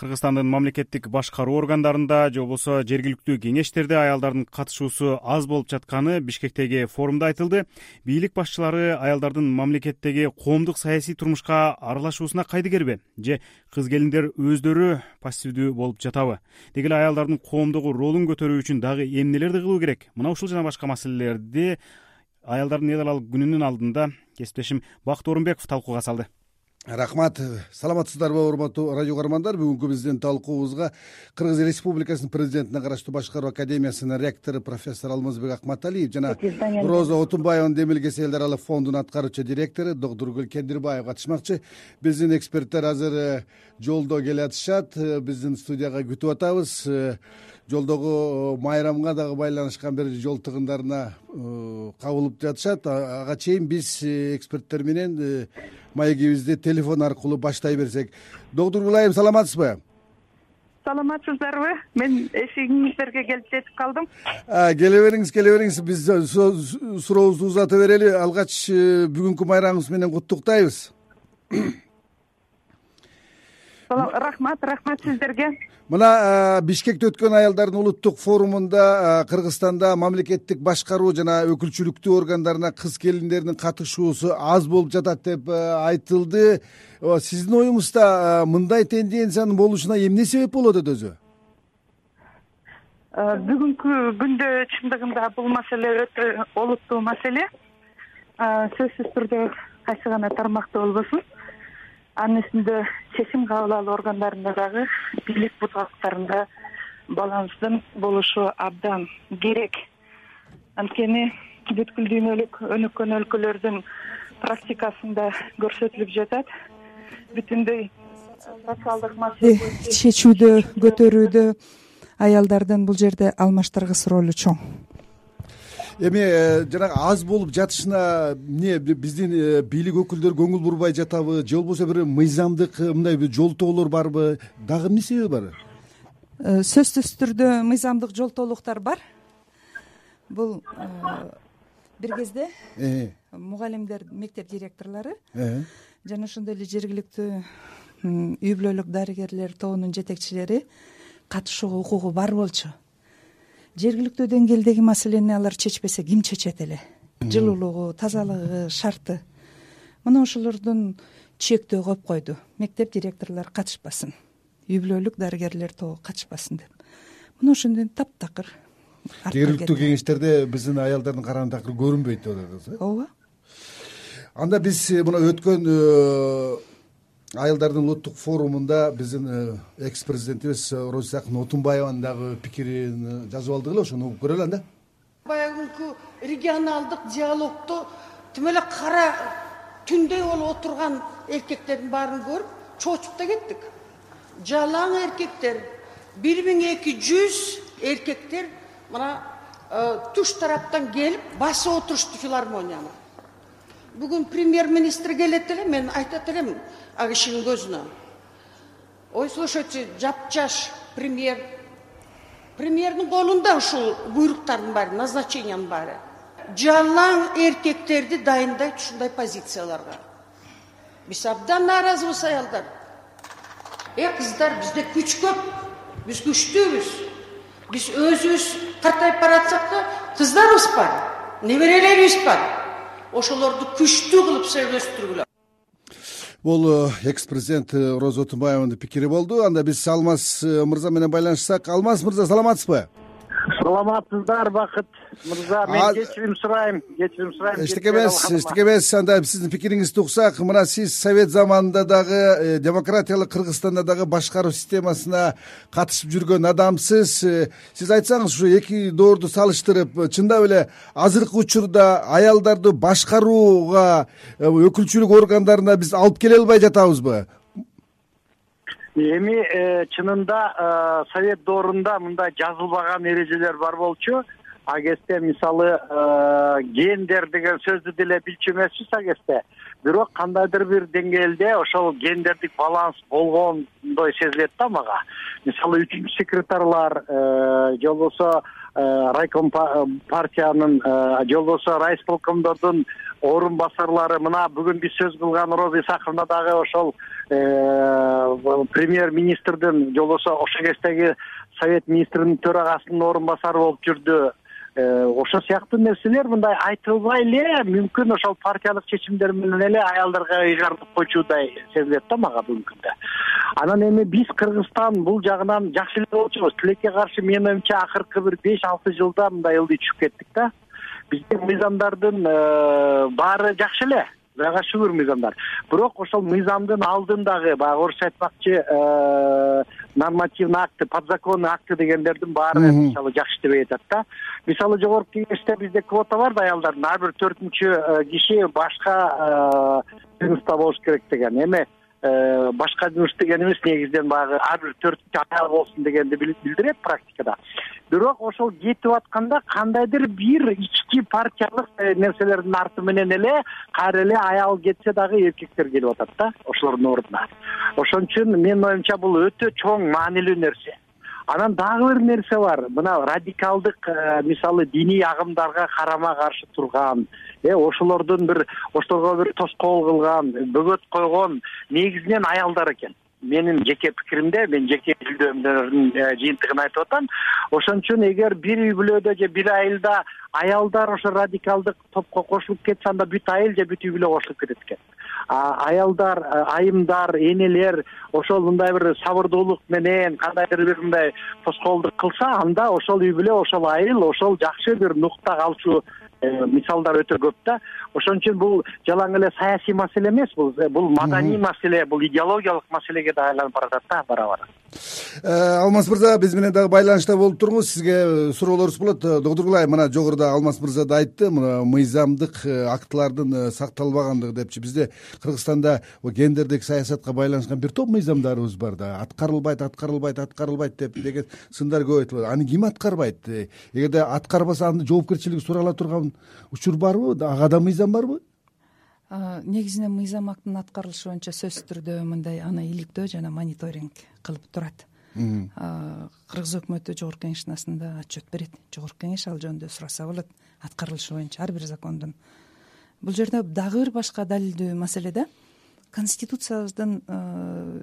кыргызстандын мамлекеттик башкаруу органдарында же болбосо жергиликтүү кеңештерде аялдардын катышуусу аз болуп жатканы бишкектеги форумда айтылды. Бийлик башчылары аялдардын мамлекеттеги коомдук саясий турмушка аралашуусуна кайдыгерби же кыз келиндер өздөрү пассивдүү болуп жатабы? Деги эле аялдардын коомдогу ролун көтөрүү үчүн дагы эмнелерди кылуу керек? Мына ушул жана башка маселелерди аялдардын эалал күнүнүн алдында кесиптешим бакыт орунбеков талкууга салды рахмат. Саламатсыздарбы урматтуу радио каармандар? Бүгүнкү биздин талкуубузга кыргыз республикасынын президентине караштуу башкаруу академиясынын ректору профессор алмазбек акматалиев жана роза отунбаеванын демилгес аялдар аралык фондунун аткаруучу директору доктургүл кендирбаева катышмакчы. Биздин эксперттер азыр э, жолдо келатышат. Э, биздин студияга күтүп атабыз. Э, жолдогу майрамга дагы байланышкан бир жол тыгындарына кабылып жатышат. Ага чейин биз эксперттер менен маегибизди телефон аркылуу баштай берсек. Доктургул айым саламатсызбы? Саламатсыздарбы мен эшигиңиздерге келип жетип калдым. Келе бериңиз келе бериңиз. Биз сурообузду узата берели. Алгач э, бүгүнкү майрамыңыз менен куттуктайбыз рахмат рахмат сиздерге. Мына бишкекте өткөн аялдардын улуттук форумунда кыргызстанда мамлекеттик башкаруу жана өкүлчүлүктүү органдарына кыз келиндердин катышуусу аз болуп жатат деп айтылды. Сиздин оюңузда мындай тенденциянын болушуна эмне себеп болот еді өзү? Бүгүнкү күндө чындыгында бул маселе өтө олуттуу маселе. Сөзсүз түрдө кайсы гана тармакта болбосун анын үстүндө чечим кабыл алуу органдарында дагы бийлик бутактарында баланстын болушу абдан керек. Анткени бүткүл дүйнөлүк өнүккөн өлкөлөрдүн практикасында көрсөтүлүп жатат. Бүтүндөй социалдык маселе чечүүдө көтөрүүдө аялдардын бул жерде алмаштыргыс ролу чоң эми э, жанагы аз болуп жатышына эмне биздин э, бийлик өкүлдөрү көңүл бурбай жатабы же болбосо бир мыйзамдык э, мындай бир жолтоолор барбы? Дагы эмне себеби бар? Сөзсүз түрдө мыйзамдык жолтоолуктар бар. Бул бир кезде мугалимдер мектеп директорлору жана ошондой эле жергиликтүү үй бүлөлүк дарыгерлер тобунун жетекчилери катышууга укугу бар болчу жергиликтүү деңгээлдеги маселени алар чечпесе ким чечет эле? Жылуулугу тазалыгы шарты. Мына ошолордун чектөө коюп койду. Мектеп директорлору катышпасын. Үй бүлөлүк дарыгерлер тобу катышпасын деп. Мына ошондон таптакыр жергиликтүү кеңештерде биздин аялдардын караны такыр көрүнбөйт деп атасыз э? Ооба. Анда биз мына өткөн э, аялдардын улуттук форумунда биздин э, экс президентибиз э, розисакын отунбаеванын дагы пикирин жазып алдык эле ошону угуп көрөлү анда. Баягынкы регионалдык диалогдо тим эле кара түндөй болуп отурган эркектердин баарын көрүп чочуп да кеттик. Жалаң эркектер бир миң эки жүз эркектер мына э, туш тараптан келип басып отурушту филармонияны бүгүн премьер министр келет эле мен айтат элем ал кишинин көзүнө. Ой слушайте жапжаш премьер. Премьердин колунда ушул буйруктардын баары назначениянын баары. Жалаң эркектерди дайындайт ушундай позицияларга. Биз абдан нааразыбыз аялдар. Э кыздар бизде күч көп. Биз күчтүүбүз. Биз өзүбүз картайып баратсак да кыздарыбыз бар неберелерибиз бар ошолорду күчтүү кылып сөйлөштүргүлө бул э, экс президент э, роза отунбаеванын пикири болду. Анда биз алмаз э, мырза менен байланышсак. Алмаз мырза саламатсызбы саламатсыздар бакыт мырза мен кечирим сурайм кечирим сурайм эчтеке эмес эчтеке эмес анда сиздин пикириңизди уксак мына сиз совет заманында дагы э, демократиялык кыргызстанда дагы башкаруу системасына катышып жүргөн адамсыз. Э, сиз айтсаңыз ушу эки доорду салыштырып чындап эле азыркы учурда аялдарды башкарууга э, өкүлчүлүк органдарына биз алып келе албай жатабызбы эми э, чынында э, совет доорунда мындай жазылбаган эрежелер бар болчу. Кезде мисалы э, гендер деген сөздү деле билчү эмеспиз кезде бирок кандайдыр бир деңгээлде ошол гендердик баланс болгондой сезилет да мага. Мисалы үчүнчү секретарлар же болбосо райком партиянын же болбосо райисполкомдордун орун басарлары мына бүгүн биз сөз кылган роза исаковна дагы ошол премьер министрдин же болбосо ошол кездеги совет министринин төрагасынын орун басары болуп жүрдү. Э, ошол сыяктуу нерселер мындай айтылбай эле мүмкүн ошол партиялык чечимдер менен эле аялдарга ыйгартып койчудай сезилет да мага бүгүнкү күндө анан эми биз кыргызстан бул жагынан жакшы эле болчубуз. Тилекке каршы менин оюмча акыркы бир беш алты жылда мындай ылдый түшүп кеттик да. Биздин мыйзамдардын э, баары жакшы эле кудайга шүгүр мыйзамдар. Бирок ошол мыйзамдын алдындагы баягы орусча айтмакчы э, нормативный акты подзаконный акты дегендердин баары мисалы жакшы иштебей атат да. Мисалы жогорку кеңеште бизде квота бар да аялдардын ар бир төртүнчү э, киши башка жыныста болуш керек деген. Эми Э, башка жыныс дегенибиз негизинен баягы ар бир төртүнчү аял болсун дегенди билдирет практикада. Бирок ошол кетип атканда кандайдыр бир ички партиялык э, нерселердин арты менен эле кайра эле аял кетсе дагы эркектер келип атат да ошолордун ордуна. Ошон үчүн менин оюмча бул өтө чоң маанилүү нерсе анан дагы бир нерсе бар. Мына радикалдык э, мисалы диний агымдарга карама каршы турган э ошолордун бир ошолорго бир тоскоол кылган бөгөт койгон негизинен аялдар экен. Менин жеке пикиримде мен жеке изилдөөмдөрдүн э, жыйынтыгын айтып атам. Ошон үчүн эгер бир үй бүлөдө же бир айылда аялдар ошо радикалдык топко кошулуп кетсе анда бүт айыл же бүт үй бүлө кошулуп кетет экен аялдар айымдар энелер ошол мындай бир сабырдуулук менен кандайдыр бир мындай тоскоолдук кылса анда ошол үй бүлө ошол айыл ошол жакшы бир нукта калчу Э, мисалдар өтө көп да. Ошон үчүн бул жалаң эле саясий маселе эмес бул бул маданий маселе бул идеологиялык маселеге да айланып баратат да бара бара алмаз мырза биз менен дагы байланышта болуп туруңуз. Сизге суроолорубуз болот. Доктур кулай мына жогоруда алмаз мырза да айтты мына мыйзамдык актылардын сакталбагандыгы депчи. Бизде кыргызстанда гендердик саясатка байланышкан бир топ мыйзамдарыбыз бар да. Аткарылбайт аткарылбайт аткарылбайт деп деген сындар көп айтылат аны ким аткарбайт? Эгерде аткарбаса анда жоопкерчилиги сурала турган учур барбы? Ага да мыйзам барбы негизинен мыйзам актынын аткарылышы боюнча сөзсүз түрдө мындай аны иликтөө жана мониторинг кылып турат. Кыргыз өкмөтү жогорку кеңештин астында отчет берет. Жогорку кеңеш ал жөнүндө сураса болот аткарылышы боюнча ар бир закондун. Бул жерде дагы бир башка далилдүү маселе да. Конституциябыздын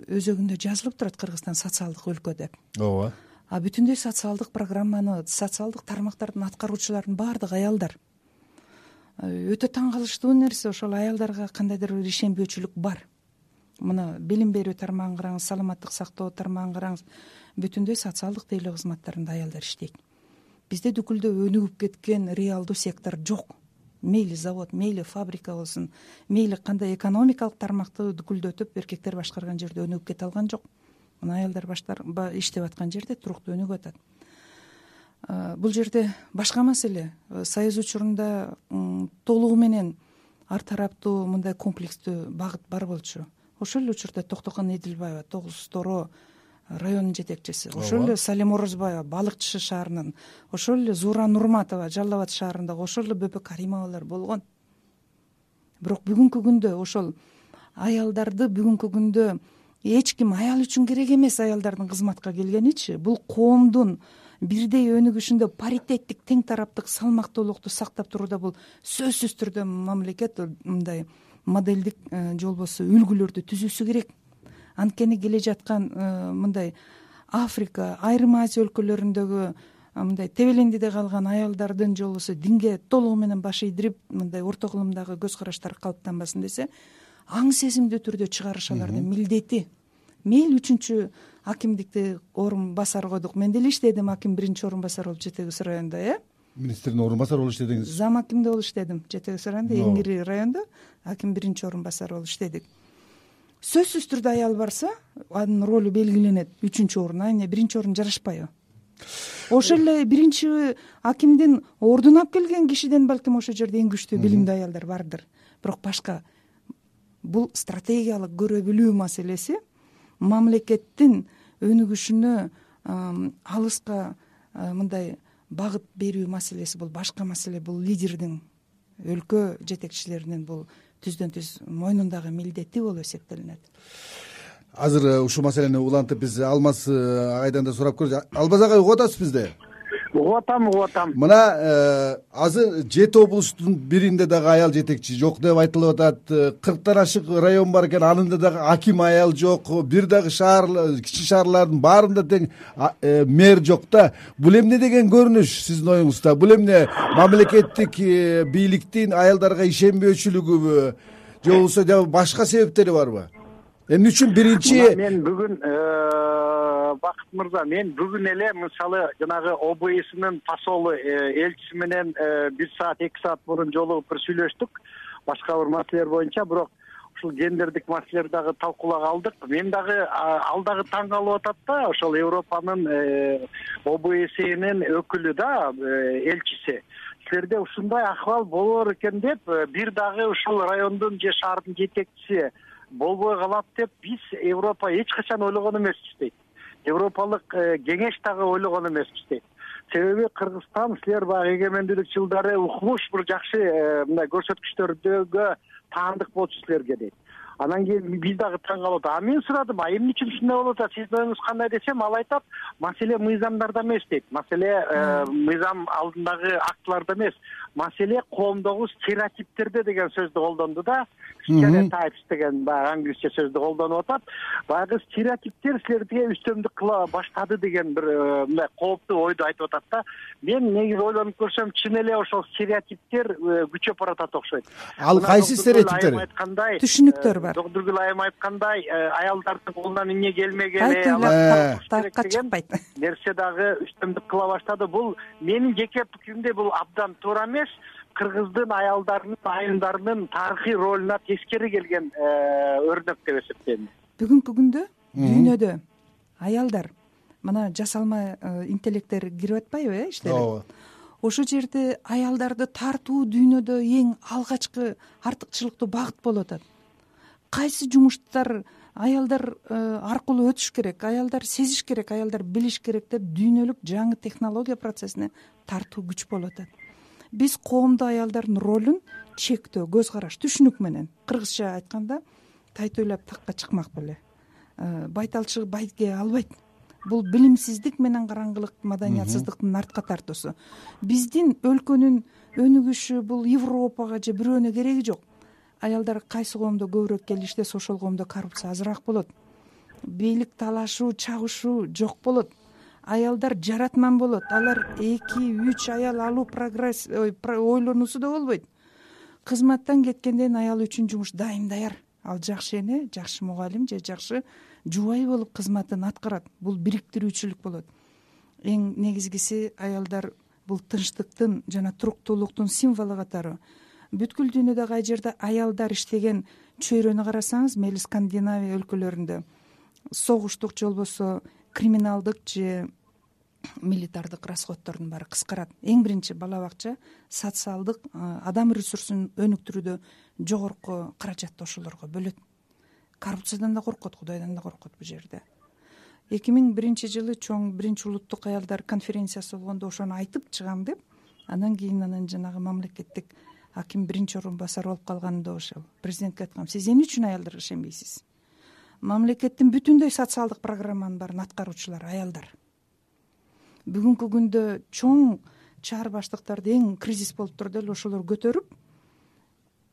өзөгүндө жазылып турат кыргызстан социалдык өлкө деп. Ооба. А бүтүндөй социалдык программаны социалдык тармактардын аткаруучуларынын баардыгы аялдар өтө таң калыштуу нерсе ошол аялдарга кандайдыр бир ишенбөөчүлүк бар. Мына билим берүү тармагын караңыз саламаттык сактоо тармагын караңыз бүтүндөй социалдык тейлөө кызматтарында аялдар иштейт. Бизде дүкүлдө өнүгүп кеткен реалдуу сектор жок. Мейли завод мейли фабрика болсун мейли кандай экономикалык тармакты дүкүлдөтүп эркектер башкарган жерде өнүгүп кете алган жок. Мына аялдар иштеп аткан жерде туруктуу өнүгүп атат бул жерде башка маселе. Э, союз учурунда толугу менен ар тараптуу мындай комплекстүү багыт бар болчу. Ошол эле учурда токтогон эдилбаева тогуз торо районунун жетекчиси. Ошол эле салим орозбаева балыкчы шаарынын ошол эле зуура нурматова жалал абад шаарындагы ошол эле бөпө каримовалар болгон. Бирок бүгүнкү күндө ошол аялдарды бүгүнкү күндө эч ким аял үчүн керек эмес аялдардын кызматка келгеничи. Бул коомдун бирдей өнүгүшүндө паритеттик тең тараптык салмактуулукту сактап турууда бул сөзсүз түрдө мамлекет мындай моделдик же болбосо үлгүлөрдү түзүүсү керек. Анткени келе жаткан мындай африка айрым азия өлкөлөрүндөгү мындай тебелендиде калган аялдардын же болбосо динге толугу менен баш ийдирип мындай орто кылымдагы көз караштар калыптанбасын десе аң сезимдүү түрдө чыгарыш алардын милдети мейли үчүнчү акимдикти орун басары койдук. Мен деле иштедим аким биринчи орун басары болуп жети эгиз районунда э? Министрдин орун басары болуп иштедиңиз? Зам акимде болуп иштедим жети эгиз районунда эң ири райондо аким биринчи орун басары болуп иштедик. Сөзсүз түрдө аял барса анын ролу белгиленет. Үчүнчү орун а эмне биринчи орун жарашпайбы? Ошол эле биринчи акимдин ордуна алып келген кишиден балким ошол жерде эң күчтүү билимдүү аялдар бардыр. Бирок башка бул стратегиялык көрө билүү маселеси мамлекеттин өнүгүшүнө алыска мындай багыт берүү маселеси бул башка маселе бул. Лидердин өлкө жетекчилеринин бул түздөн түз мойнундагы милдети болуп эсептелинет. Азыр э, ушул маселени улантып биз алмаз э, агайдан да сурап көрөйүз алмаз агай угуп атасыз бизди угуп атам угуп атам. Мына э, азыр жети облустун биринде дагы аял жетекчи жок деп айтылып атат. Э, кырктан ашык район бар экен анында дагы аким аял жок. Бир дагы шаар кичи шаарлардын баарында тең э, мэр жок да. Бул эмне деген көрүнүш сиздин оюңузда? Бул эмне мамлекеттик бийликтин аялдарга ишенбөөчүлүгүбү же болбосо башка себептери барбы? Эмне үчүн биринчи мен бүгүн бакыт мырза мен бүгүн эле мисалы жанагы обснын посолу э, элчиси менен э, бир саат эки саат мурун жолугуп бир сүйлөштүк. Башка бир маселелер боюнча бирок ушул гендердик маселелерди дагы талкуулоого алдык. Мен дагы ал дагы таң калып атат да ошол европанын обснин өкүлү да элчиси. Силерде ушундай акыбал болор экен деп бир дагы ушул райондун же шаардын жетекчиси болбой калат деп биз европа эч качан ойлогон эмеспиз дейт европалык э, кеңеш дагы ойлогон эмеспиз дейт. Себеби кыргызстан силер баягы эгемендүүлүк жылдары укмуш бир жакшы э, мындай көрсөткүчтөргө таандык болчу силерге дейт анан кийин биз дагы таң калып атабыз. А мен сурадым а эмне үчүн ушундай болуп атат? Сиздин оюңуз кандай десем ал айтат маселе мыйзамдарда эмес дейт. Маселе э, мыйзам алдындагы актыларда эмес. Маселе коомдогу стереотиптерде деген сөздү колдонду да. Стереотипс деген баягы англисче сөздү колдонуп атат. Баягы стереотиптер силерге үстөмдүк кыла баштады деген бир э, мындай кооптуу ойду айтып атат да. Мен негизи ойлонуп көрсөм чын эле ошол стереотиптер э, күчөп баратат окшойт. Ал кайсы стереотиптер? айым айткандай түшүнүктөр бар. Доктургүл айым айткандай аялдардын колунан эмне келмеген так чыкпайт. нерсе дагы үстөмдүк кыла баштады. Бул менин жеке пикиримде бул абдан туура эмес кыргыздын аялдарынын айымдарынын тарыхый ролуна тескери келген э, өрнөк деп эсептейм. Бүгүнкү күндө дүйнөдө аялдар мына жасалма э, интеллекттер кирип атпайбы э иштерип ооба. Ошол жерде аялдарды тартуу дүйнөдө эң алгачкы артыкчылыктуу багыт болуп атат кайсы жумуштар аялдар э, аркылуу өтүш керек аялдар сезиш керек аялдар билиш керек деп дүйнөлүк жаңы технология процессине тартуу күч болуп атат. Биз коомдо аялдардын ролун чектөө көз караш түшүнүк менен кыргызча айтканда тайтойлап такка чыкмак беле. Э, байталчы байге албайт. Бул билимсиздик менен караңгылык маданиятсыздыктын артка тартуусу. Биздин өлкөнүн өнүгүшү бул европага же бирөөнө кереги жок аялдар кайсы коомдо көбүрөөк келиштесе ошол коомдо коррупция азыраак болот. Бийлик талашуу чабышуу жок болот. Аялдар жаратман болот. Алар эки үч аял алуу прогресс ойлонуусу да болбойт. Кызматтан кеткенден аял үчүн жумуш дайым даяр ал жакшы эне жакшы мугалим же жакшы жубай болуп кызматын аткарат. Бул бириктирүүчүлүк болот. Эң негизгиси аялдар бул тынчтыктын жана туруктуулуктун символу катары бүткүл дүйнөдө кай жерде аялдар иштеген чөйрөнү карасаңыз мейли скандинавия өлкөлөрүндө согуштук же болбосо криминалдык же милитардык расходдордун баары кыскарат. Эң биринчи бала бакча социалдык адам ресурсун өнүктүрүүдө жогорку каражатты ошолорго бөлөт. Коррупциядан да коркот кудайдан да коркот бул жерде. Эки миң биринчи жылы чоң биринчи улуттук аялдар конференциясы болгондо ошону айтып чыгам деп андан кийин анан жанагы мамлекеттик аким биринчи орун басары болуп калганымда ошол президентке айткам сиз эмне үчүн аялдарга ишенбейсиз? Мамлекеттин бүтүндөй социалдык программанын баарын аткаруучулар аялдар бүгүнкү күндө чоң чаар баштыктарды эң кризис болуп турду эле ошолор көтөрүп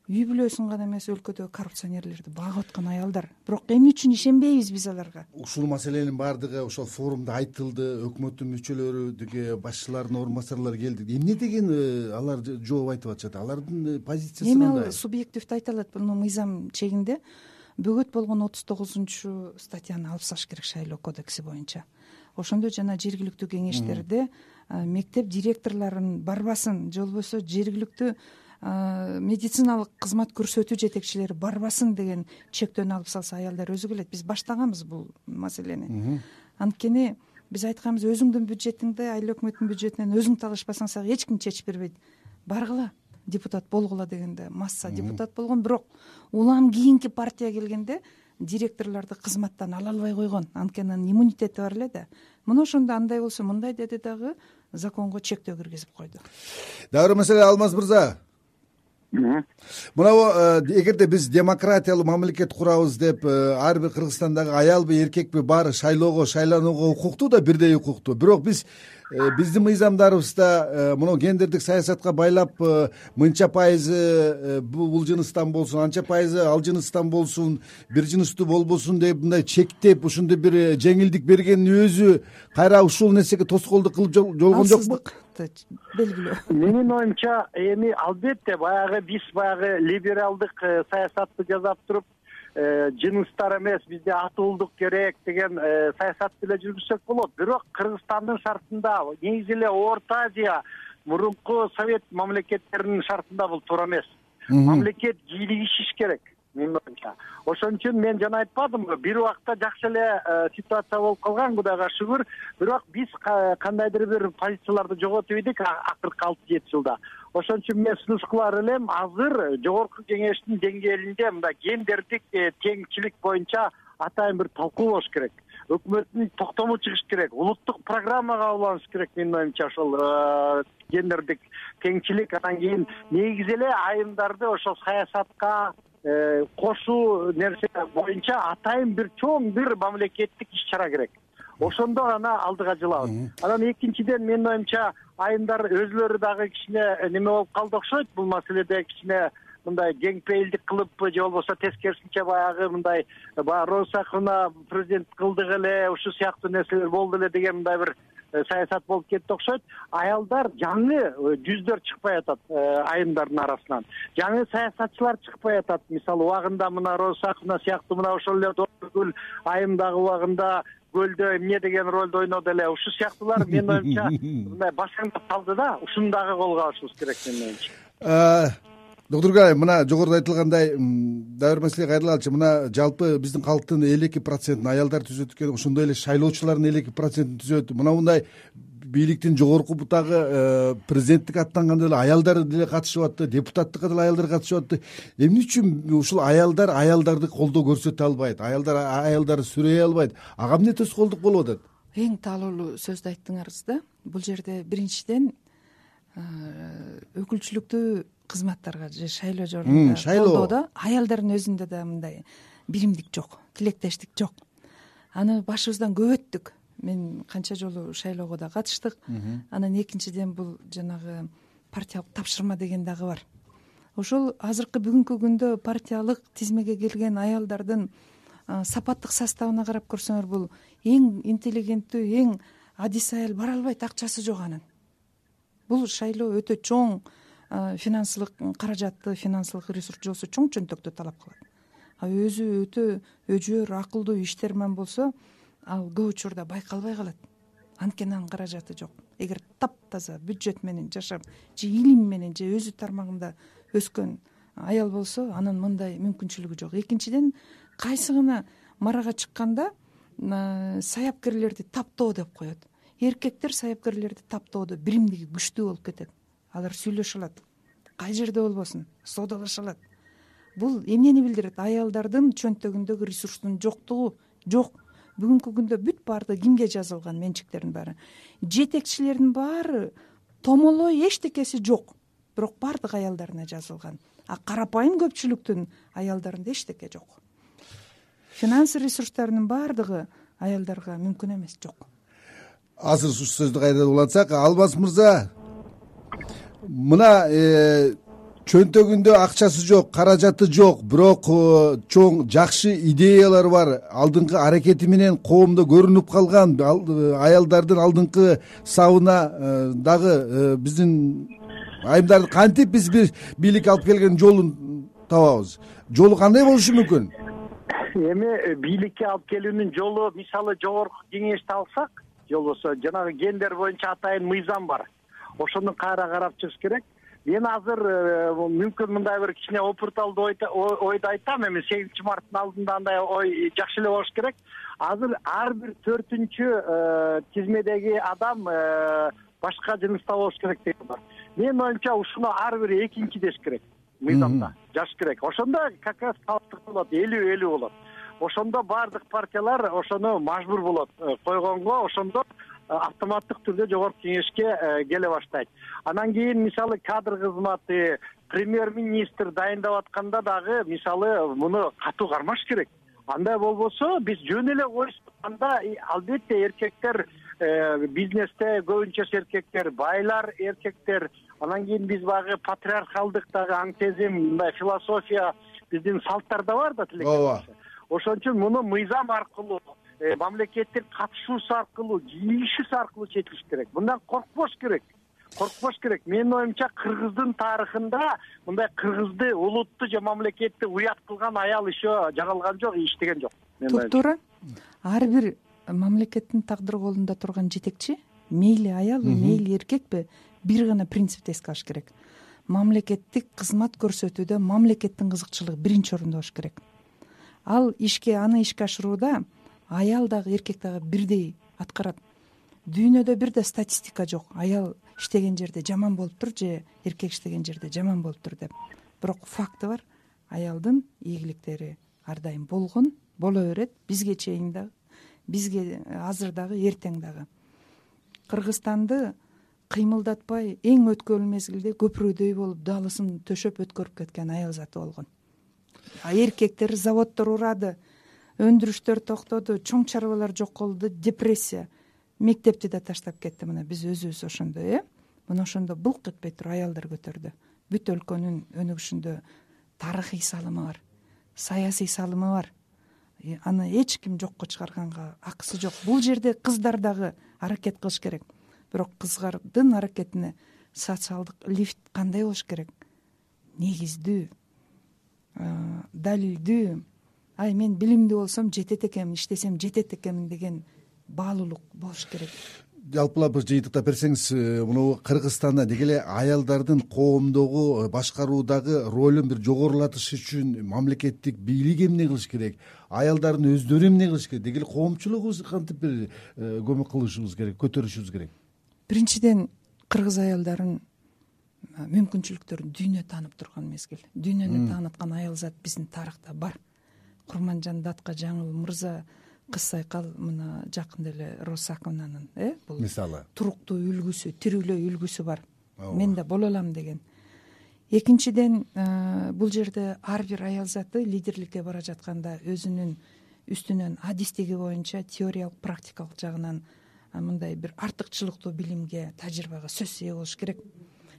үй бүлөсүн гана эмес өлкөдөгү коррупционерлерди багып аткан аялдар. Бирок эмне үчүн ишенбейбиз биз аларга. Ушул маселенин баардыгы ошол форумда айтылды өкмөттүн мүчөлөрү тиги башчылардын орун басарлары келди. Эмне деген э, алар жооп айтып атышат? Алардын э, позициясы эми ал субъективдүү айта алат муну мыйзам чегинде. Бөгөт болгон отуз тогузунчу статьяны алып салыш керек шайлоо кодекси боюнча. Ошондо жана жергиликтүү кеңештерде мектеп директорлорун барбасын же болбосо жергиликтүү медициналык кызмат көрсөтүү жетекчилери барбасын деген чектөөнү алып салса аялдар өзү келет. Биз баштаганбыз бул маселени. Анткени биз айтканбыз өзүңдүн бюджетиңди айыл өкмөттүн бюджетинен өзүң талашпасаң сага эч ким чечип бербейт. Баргыла депутат болгула дегенде масса депутат болгон. Бирок улам кийинки партия келгенде директорлорду кызматтан ала албай койгон. Анткени анын иммунитети бар эле да. Мына ошондо андай болсо мындай деди дагы законго чектөө киргизип койду. Дагы бир маселе алмаз мырза мынабу э, эгерде биз демократиялуу мамлекет курабыз деп э, ар бир кыргызстандагы аялбы эркекпи баары шайлоого шайланууга укуктуу да бирдей укуктуу бирок биз Э, биздин мыйзамдарыбызда э, мына гендердик саясатка байлап мынча пайызы бул жыныстан болсун анча пайызы ал жыныстан болсун бир жыныстуу болбосун деп мындай чектеп ушундай бир жеңилдик бергендин өзү кайра ушул нерсеге тоскоолдук кылып жолгон жокпу белгилөө менин оюмча эми албетте баягы биз баягы либералдык саясатты жасап туруп Э, жыныстар эмес бизде атуулдук керек деген э, саясатты эле жүргүзсөк болот. Бирок кыргызстандын шартында негизи эле орто азия мурунку совет мамлекеттеринин шартында бул туура эмес. Мамлекет кийлигишиш керек менин оюмча ошон үчүн мен жана айтпадымбы бир убакта жакшы эле э, ситуация болуп калган кудайга шүгүр. Бирок биз кандайдыр бир позицияларды жоготуп идик акыркы алты жети жылда. Ошон үчүн мен сунуш кылар элем азыр жогорку кеңештин деңгээлинде мындай гендердик э, теңчилик боюнча атайын бир талкуу болуш керек. Өкмөттүн токтому чыгыш керек. Улуттук программага уланыш керек менин оюмча ошол э, гендердик теңчилик. Анан кийин негизи эле айымдарды ошол саясатка кошуу нерсе боюнча атайын бир чоң бир мамлекеттик иш чара керек. Ошондо гана алдыга жылабыз. Анан экинчиден менин оюмча айымдар өзүлөрү дагы кичине неме болуп калды окшойт. Бул маселеде кичине мындай кеңпейилдик кылыппы же болбосо тескерисинче баягы мындай баягы роза исаковна президент кылдык эле ушул сыяктуу нерселер болду эле деген мындай бир Э, саясат болуп кетти окшойт. Аялдар жаңы э, жүздөр чыкпай атат э, айымдардын арасынан. Жаңы саясатчылар чыкпай атат. Мисалы убагында мына роза исаковна сыяктуу мына ошол эле доргүл айым дагы убагында көлдө эмне деген ролду ойноду эле. Ушул сыяктуулар менин оюмча мындай башаңдап калды да ушуну дагы колго алышыбыз керек менин оюмча айым мына жогоруда айтылгандай дагы бир маселеге кайрылалычы мына жалпы биздин калктын элүү эки процентин аялдар түзөт экен ошондой эле шайлоочулардын элүү эки процентин түзөт мына мындай бийликтин жогорку бутагы э, президенттикке аттанганда деле аялдар деле катышып атты депутаттыкка деле аялдар катышып атты эмне үчүн ушул аялдар аялдарды колдоо көрсөтө албайт? Аялдар аялдарды сүрөй албайт? Ага эмне тоскоолдук болуп атат? Эң таалоолуу сөздү айттыңарыз да. Бул жерде биринчиден э, өкүлчүлүктүү кызматтарга же шайлоо жорунда колдоодо аялдардын өзүндө да мындай биримдик жок тилектештик жок. Аны башыбыздан көп өттүк мен канча жолу шайлоого да катыштык. Анан экинчиден бул жанагы партиялык тапшырма деген дагы бар. Ошол азыркы бүгүнкү күндө партиялык тизмеге келген аялдардын сапаттык составына карап көрсөңөр бул эң интеллигенттүү эң адис аял бара албайт акчасы жок анын. Бул шайлоо өтө чоң финансылык каражатты финансылык ресурс же болбосо чоң чөнтөктү талап кылат. А өзү өтө өжөр акылдуу иштерман болсо ал көп учурда байкалбай калат. Анткени анын каражаты жок. Эгер таптаза бюджет менен жашап же илим менен же өзү тармагында өскөн аял болсо анын мындай мүмкүнчүлүгү жок. Экинчиден кайсы гана марага чыкканда саяпкерлерди таптоо деп коет. Эркектер саяпкерлерди таптоодо биримдиги күчтүү болуп кетет алар сүйлөшө алат кай жерде болбосун соодалаша алат бул эмнени билдирет? Аялдардын чөнтөгүндөгү ресурстун жоктугу? Жок. Бүгүнкү күндө бүт баардыгы кимге жазылган менчиктердин баары. Жетекчилердин баары томолой эчтекеси жок. Бирок баардык аялдарына жазылган. А карапайым көпчүлүктүн аялдарында эчтеке жок. Финансы ресурстарынын баардыгы аялдарга мүмкүн эмес жок. Азыр ушул сөздү кайрадан улантсак алмаз мырза мына э, чөнтөгүндө акчасы жок каражаты жок бирок э, чоң жакшы идеялары бар. Алдыңкы аракети менен коомдо көрүнүп калган э, аялдардын алдыңкы сабына дагы биздин айымдарды кантип биз бир бийликке алып келген жолун табабыз? Жолу кандай болушу мүмкүн? Эми бийликке алып келүүнүн жолу мисалы жогорку кеңешти алсак же болбосо жанагы гендер боюнча атайын мыйзам бар ошону кайра карап чыгыш керек. Мен азыр э, мүмкүн мындай бир кичине опурталдуу ойду айтам эми сегизинчи марттын алдында андай ой жакшы эле болуш керек. Азыр ар бир төртүнчү э, тизмедеги адам э, башка жыныста болуш керек деген бар. Менин оюмча ушуну ар бир экинчи деш керек. Мыйзамда жазыш керек. Ошондо как раз болот элүү элүү болот. Ошондо баардык партиялар ошону мажбур болот койгонго ошондо автоматтык түрдө жогорку кеңешке э, келе баштайт. Анан кийин мисалы кадр кызматы премьер министр дайындап атканда дагы мисалы муну катуу кармаш керек. Андай болбосо биз жөн эле коюп атканда албетте эркектер э, бизнесте көбүнчөсү эркектер байлар эркектер анан кийин биз баягы патриархалдык дагы аң сезим мындай философия биздин салттарда бар да тилекке ооба. ошон үчүн муну мыйзам аркылуу э, мамлекеттин катышуусу аркылуу кийлигишүүсү аркылуу чечилиш керек. Мындан коркпош керек. Коркпош керек. Менин оюмча кыргыздын тарыхында мындай кыргызды улутту же мамлекетти уят кылган аял еще жаралган жок иштеген жок. Туп туура ар бир мамлекеттин тагдыры колунда турган жетекчи мейли аялбы мейли эркекпи бир гана принципти эске алыш керек. Мамлекеттик кызмат көрсөтүүдө мамлекеттин кызыкчылыгы биринчи орунда болуш керек. Ал ишке аны ишке ашырууда аял дагы эркек дагы бирдей аткарат. Дүйнөдө бир да статистика жок. Аял иштеген жерде жаман болуптур же эркек иштеген жерде жаман болуптур деп. Бирок факты бар. Аялдын ийгиликтери ар дайым болгон боло берет. Бизге чейин дагы бизге азыр дагы эртең дагы. Кыргызстанды кыймылдатпай эң өткөрүлүү мезгилде көпүрөдөй болуп даалысын төшөп өткөрүп кеткен аял заты болгон. Эркектер заводдор урады өндүрүштөр токтоду чоң чарбалар жок болду депрессия мектепти да таштап кетти. Мына биз өзүбүз ошондо э? Мына ошондо былк этпей туруп аялдар көтөрдү. Бүт өлкөнүн өнүгүшүндө тарыхый салымы бар саясий салымы бар. Аны эч ким жокко чыгарганга акысы жок. Бул жерде кыздар дагы аракет кылыш керек. Бирок кыздардын аракетине социалдык лифт кандай болуш керек? Негиздүү далилдүү ай мен билимдүү болсом жетет экенмин иштесем жетет экенмин деген баалуулук болуш керек. Жалпылап жыйынтыктап берсеңиз э, мына кыргызстанда деги эле аялдардын коомдогу э, башкаруудагы ролун бир жогорулатыш үчүн мамлекеттик бийлик эмне кылыш керек? Аялдардын өздөрү эмне кылыш керек? Деги эле коомчулугубуз кантип бир э, көмөк кылышыбыз керек көтөрүшүбүз керек? Биринчиден кыргыз аялдарын мүмкүнчүлүктөрүн дүйнө таанып турган мезгил. Дүйнөнү тааныткан аял зат биздин тарыхта бар курманжан датка мырза кыз сайкал мына жакында эле росаковнанын э бул мисалы? Туруктуу үлгүсү тирүүлөй үлгүсү бар. Мен да боло алам деген. Экинчиден э, бул жерде ар бир аял заты лидерликке бара жатканда өзүнүн үстүнөн адистиги боюнча теориялык практикалык жагынан мындай бир артыкчылыктуу билимге тажрыйбага сөзсүз ээ болуш керек.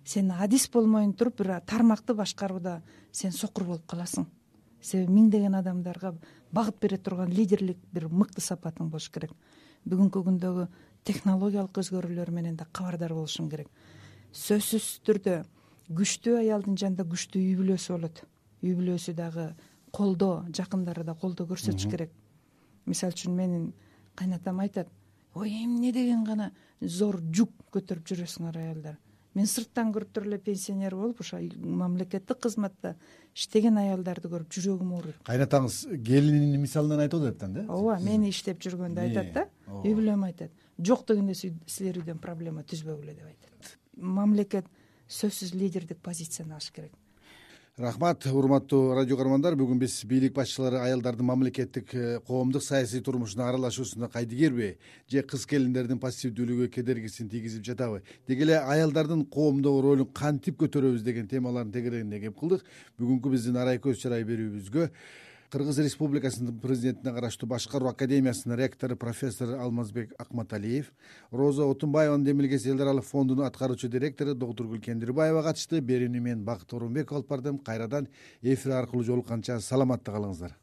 Сен адис болмой туруп бир тармакты башкарууда сен сокур болуп каласың себеби миңдеген адамдарга багыт бере турган лидерлик бир мыкты сапатың болуш керек. Бүгүнкү күндөгү технологиялык өзгөрүүлөр менен да кабардар болушуң керек. Сөзсүз түрдө күчтүү аялдын жанында күчтүү үй бүлөсү болот. Үй бүлөсү дагы колдоо жакындары да колдоо көрсөтүш керек. Мисалы үчүн менин кайнатам айтат ой эмне деген гана зор жүк көтөрүп жүрөсүңөр аялдар мен сырттан көрүп туруп эле пенсионер болуп ошо мамлекеттик кызматта иштеген аялдарды көрүп жүрөгүм ооруйт кайнатаңыз келининин мисалынан айтып атат да? Ооба мени иштеп жүргөндө айтат да? Үй бүлөм айтат. Жок дегенде силер үйдөн проблема түзбөгүлө деп айтат. Мамлекет сөзсүз лидердик позицияны алыш керек рахмат урматтуу радио каармандар. Бүгүн биз бийлик башчылары аялдардын мамлекеттик э, коомдук саясий турмушуна аралашуусунда кайдыгерби же кыз келиндердин пассивдүүлүгү кедергисин тийгизип жатабы? Деги эле аялдардын коомдогу ролун кантип көтөрөбүз деген темаларын тегерегинен кеп кылдык. Бүгүнкү биздин арай көз чырай берүүбүзгө кыргыз республикасынын президентине караштуу башкаруу академиясынын ректору профессор алмазбек акматалиев роза отунбаеванын демилгеси эл аралык фондунун аткаруучу директору доктургүл кендирбаева катышты. Берүүнү мен бакыт оорунбеков алып бардым кайрадан эфир аркылуу жолукканча саламатта калыңыздар